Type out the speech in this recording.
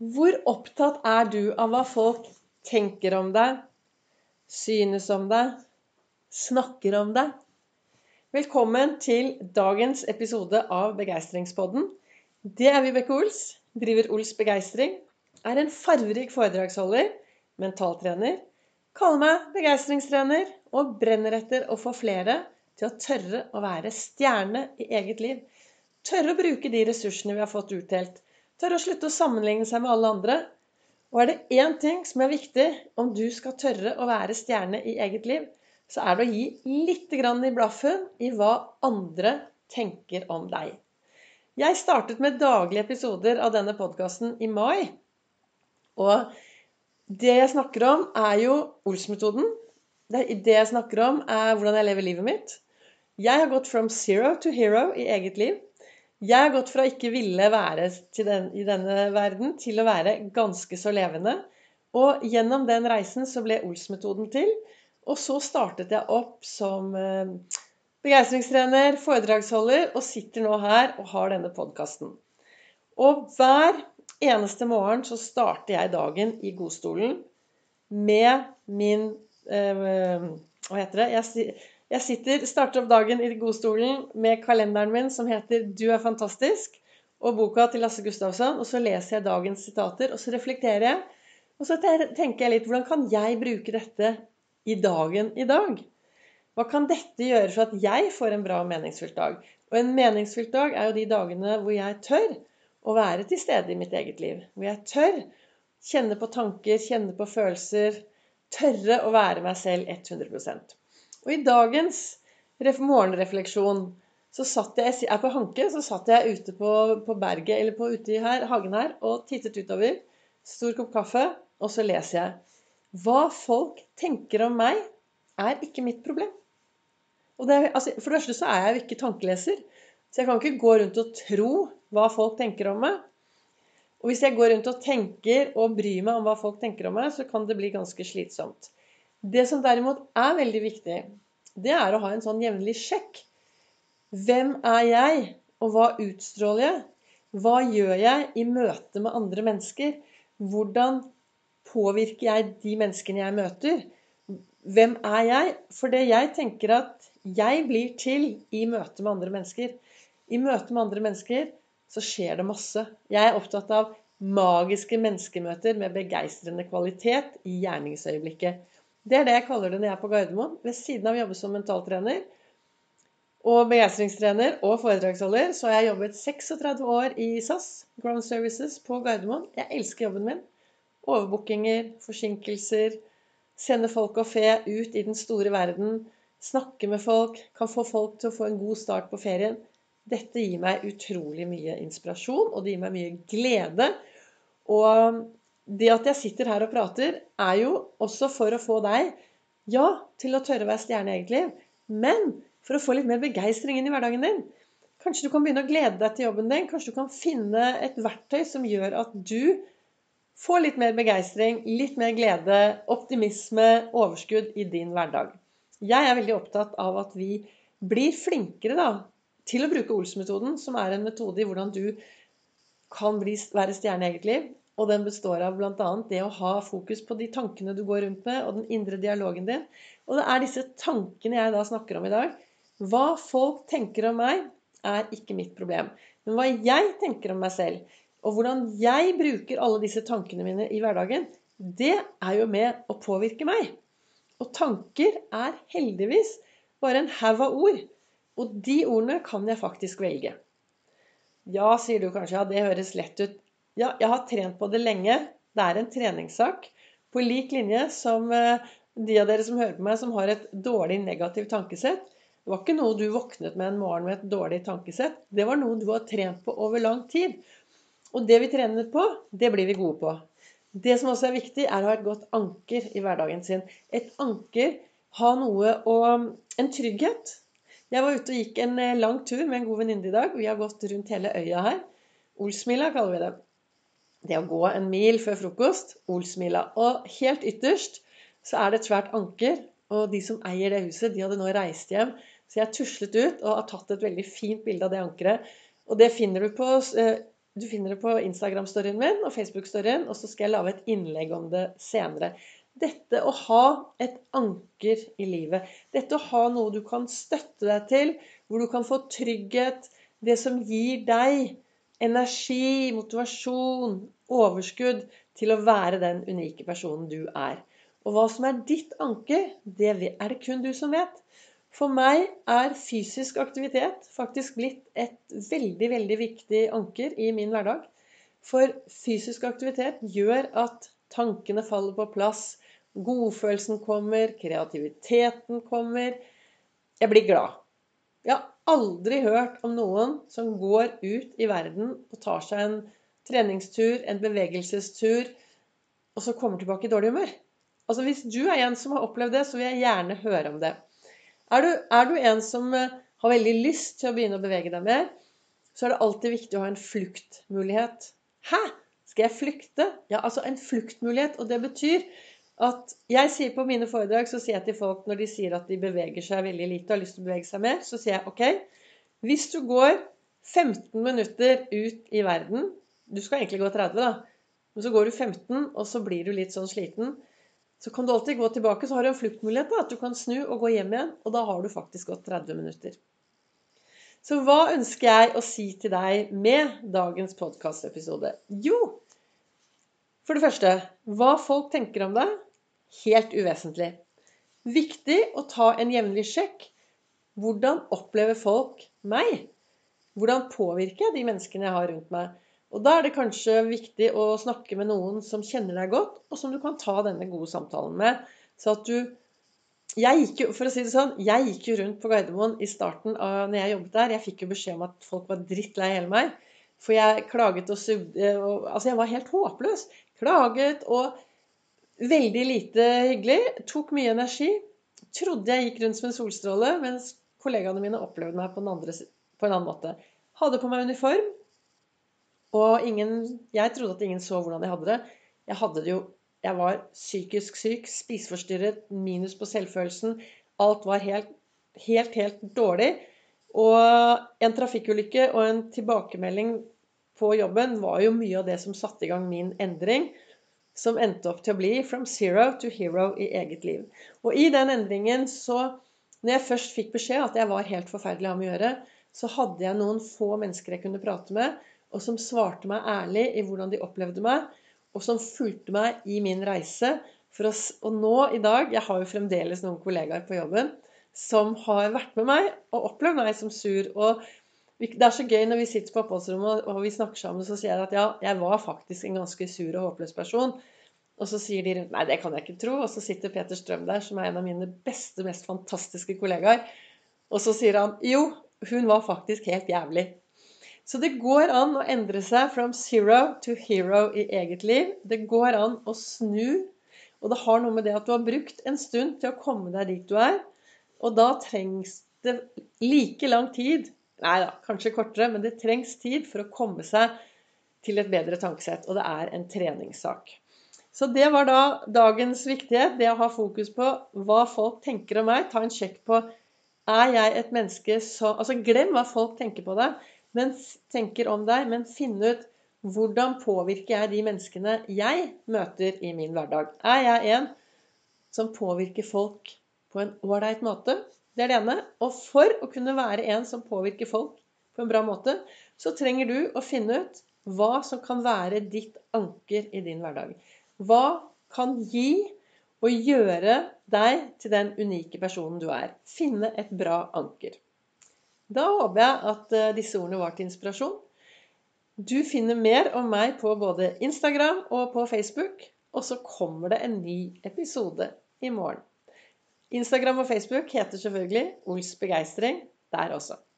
Hvor opptatt er du av hva folk tenker om deg, synes om deg, snakker om deg? Velkommen til dagens episode av Begeistringspodden. Det er Vibeke Ols, driver Ols Begeistring, er en farverik foredragsholder, mentaltrener, kaller meg begeistringstrener og brenner etter å få flere til å tørre å være stjerne i eget liv. Tørre å bruke de ressursene vi har fått utdelt Tørre å slutte å sammenligne seg med alle andre. Og er det én ting som er viktig om du skal tørre å være stjerne i eget liv, så er det å gi litt i blaffen i hva andre tenker om deg. Jeg startet med daglige episoder av denne podkasten i mai. Og det jeg snakker om, er jo Ols-metoden. Det jeg snakker om, er hvordan jeg lever livet mitt. Jeg har gått from zero to hero i eget liv. Jeg har gått fra ikke ville være den, i denne verden til å være ganske så levende. Og gjennom den reisen så ble Ols-metoden til. Og så startet jeg opp som eh, begeistringstrener, foredragsholder, og sitter nå her og har denne podkasten. Og hver eneste morgen så starter jeg dagen i godstolen med min eh, Hva heter det? Jeg, jeg sitter, starter opp dagen i godstolen med kalenderen min som heter 'Du er fantastisk', og boka til Lasse Gustavsson. Og så leser jeg dagens sitater, og så reflekterer jeg. Og så tenker jeg litt hvordan kan jeg bruke dette i dagen i dag? Hva kan dette gjøre for at jeg får en bra og meningsfylt dag? Og en meningsfylt dag er jo de dagene hvor jeg tør å være til stede i mitt eget liv. Hvor jeg tør kjenne på tanker, kjenne på følelser. Tørre å være meg selv 100 og i dagens morgenrefleksjon så satt jeg, jeg er på Hanke, så satt jeg ute på, på berget, eller på, ute i her, hagen her, og tittet utover. Stor kopp kaffe, og så leser jeg. Hva folk tenker om meg, er ikke mitt problem. Det, altså, for det første så er jeg jo ikke tankeleser. Så jeg kan ikke gå rundt og tro hva folk tenker om meg. Og hvis jeg går rundt og tenker og bryr meg om hva folk tenker om meg, så kan det bli ganske slitsomt. Det som derimot er veldig viktig, det er å ha en sånn jevnlig sjekk. Hvem er jeg, og hva utstråler jeg? Hva gjør jeg i møte med andre mennesker? Hvordan påvirker jeg de menneskene jeg møter? Hvem er jeg? For det jeg tenker at jeg blir til i møte med andre mennesker. I møte med andre mennesker så skjer det masse. Jeg er opptatt av magiske menneskemøter med begeistrende kvalitet i gjerningsøyeblikket. Det er det jeg kaller det når jeg er på Gardermoen. Ved siden av å jobbe som mentaltrener og begeistringstrener og foredragsholder, så har jeg jobbet 36 år i SAS, Ground Services, på Gardermoen. Jeg elsker jobben min. Overbookinger, forsinkelser, sende folk og fe ut i den store verden. Snakke med folk, kan få folk til å få en god start på ferien. Dette gir meg utrolig mye inspirasjon, og det gir meg mye glede. Og det at jeg sitter her og prater, er jo også for å få deg, ja, til å tørre å være stjerne i eget liv, men for å få litt mer begeistring inn i hverdagen din. Kanskje du kan begynne å glede deg til jobben din. Kanskje du kan finne et verktøy som gjør at du får litt mer begeistring, litt mer glede, optimisme, overskudd i din hverdag. Jeg er veldig opptatt av at vi blir flinkere da, til å bruke Ols-metoden, som er en metode i hvordan du kan bli, være stjerne i eget liv. Og den består av bl.a. det å ha fokus på de tankene du går rundt med, og den indre dialogen din. Og det er disse tankene jeg da snakker om i dag. Hva folk tenker om meg, er ikke mitt problem. Men hva jeg tenker om meg selv, og hvordan jeg bruker alle disse tankene mine i hverdagen, det er jo med å påvirke meg. Og tanker er heldigvis bare en haug av ord. Og de ordene kan jeg faktisk velge. Ja, sier du kanskje, ja, det høres lett ut. Ja, jeg har trent på det lenge. Det er en treningssak. På lik linje som eh, de av dere som hører på meg, som har et dårlig negativt tankesett. Det var ikke noe du våknet med en morgen med et dårlig tankesett. Det var noe du har trent på over lang tid. Og det vi trener på, det blir vi gode på. Det som også er viktig, er å ha et godt anker i hverdagen sin. Et anker, ha noe og en trygghet. Jeg var ute og gikk en eh, lang tur med en god venninne i dag. Vi har gått rundt hele øya her. Olsmila kaller vi det det å gå en mil før frokost, Olsmila. Og helt ytterst så er det et svært anker. Og de som eier det huset, de hadde nå reist hjem. Så jeg tuslet ut og har tatt et veldig fint bilde av det ankeret. Og det finner du på eh, Du finner det på Instagram-storyen min og Facebook-storyen, og så skal jeg lage et innlegg om det senere. Dette å ha et anker i livet, dette å ha noe du kan støtte deg til, hvor du kan få trygghet, det som gir deg energi, motivasjon, overskudd til å være den unike personen du er. Og hva som er ditt anker, det er det kun du som vet. For meg er fysisk aktivitet faktisk blitt et veldig, veldig viktig anker i min hverdag. For fysisk aktivitet gjør at tankene faller på plass. Godfølelsen kommer, kreativiteten kommer. Jeg blir glad. Jeg har aldri hørt om noen som går ut i verden og tar seg en treningstur, en bevegelsestur, og så kommer tilbake i dårlig humør. Altså Hvis du er en som har opplevd det, så vil jeg gjerne høre om det. Er du, er du en som eh, har veldig lyst til å begynne å bevege deg mer, så er det alltid viktig å ha en fluktmulighet. Hæ? Skal jeg flykte? Ja, altså en fluktmulighet. Og det betyr at jeg sier på mine foredrag så sier jeg til folk når de sier at de beveger seg veldig lite og har lyst til å bevege seg mer, så sier jeg OK, hvis du går 15 minutter ut i verden Du skal egentlig gå 30, da. Men så går du 15, og så blir du litt sånn sliten. Så kan du alltid gå tilbake, så har du en fluktmulighet. da, At du kan snu og gå hjem igjen. Og da har du faktisk gått 30 minutter. Så hva ønsker jeg å si til deg med dagens podkastepisode? Jo, for det første hva folk tenker om deg. Helt uvesentlig. Viktig å ta en jevnlig sjekk. Hvordan opplever folk meg? Hvordan påvirker jeg de menneskene jeg har rundt meg? Og da er det kanskje viktig å snakke med noen som kjenner deg godt, og som du kan ta denne gode samtalen med. Så at du jeg gikk jo, for å si det sånn, jeg gikk jo rundt på Gardermoen i starten av når jeg jobbet der. Jeg fikk jo beskjed om at folk var drittlei hele meg. For jeg klaget og sugde Altså, jeg var helt håpløs. Klaget og veldig lite hyggelig. Tok mye energi. Trodde jeg gikk rundt som en solstråle, mens kollegaene mine opplevde meg på en, andre, på en annen måte. Hadde på meg uniform. Og ingen, jeg trodde at ingen så hvordan jeg hadde det. Jeg hadde det jo Jeg var psykisk syk, spiseforstyrret, minus på selvfølelsen. Alt var helt, helt, helt dårlig. Og en trafikkulykke og en tilbakemelding på jobben var jo mye av det som satte i gang min endring. Som endte opp til å bli 'from zero to hero' i eget liv. Og i den endringen så Når jeg først fikk beskjed at jeg var helt forferdelig å ha med å gjøre, så hadde jeg noen få mennesker jeg kunne prate med og som svarte meg ærlig i hvordan de opplevde meg, og som fulgte meg i min reise. Å, og nå i dag Jeg har jo fremdeles noen kollegaer på jobben som har vært med meg og opplevd meg som sur. og det er så gøy når vi sitter på oppholdsrommet og vi snakker sammen, så sier jeg at ja, jeg var faktisk en ganske sur og håpløs person. Og så sier de nei, det kan jeg ikke tro. Og så sitter Peter Strøm der, som er en av mine beste, mest fantastiske kollegaer. Og så sier han jo, hun var faktisk helt jævlig. Så det går an å endre seg from zero to hero i eget liv. Det går an å snu. Og det har noe med det at du har brukt en stund til å komme deg dit du er. Og da trengs det like lang tid Nei da, kanskje kortere, men det trengs tid for å komme seg til et bedre tankesett. Og det er en treningssak. Så det var da dagens viktighet. Det å ha fokus på hva folk tenker om meg. Ta en sjekk på er jeg et menneske som Altså glem hva folk tenker på deg men tenker om deg, men finn ut hvordan påvirker jeg de menneskene jeg møter i min hverdag. Er jeg en som påvirker folk på en ålreit måte? Det er det ene. Og for å kunne være en som påvirker folk på en bra måte, så trenger du å finne ut hva som kan være ditt anker i din hverdag. Hva kan gi og gjøre deg til den unike personen du er. Finne et bra anker. Da håper jeg at eh, disse ordene var til inspirasjon. Du finner mer om meg på både Instagram og på Facebook. Og så kommer det en ny episode i morgen. Instagram og Facebook heter selvfølgelig Ols begeistring der også.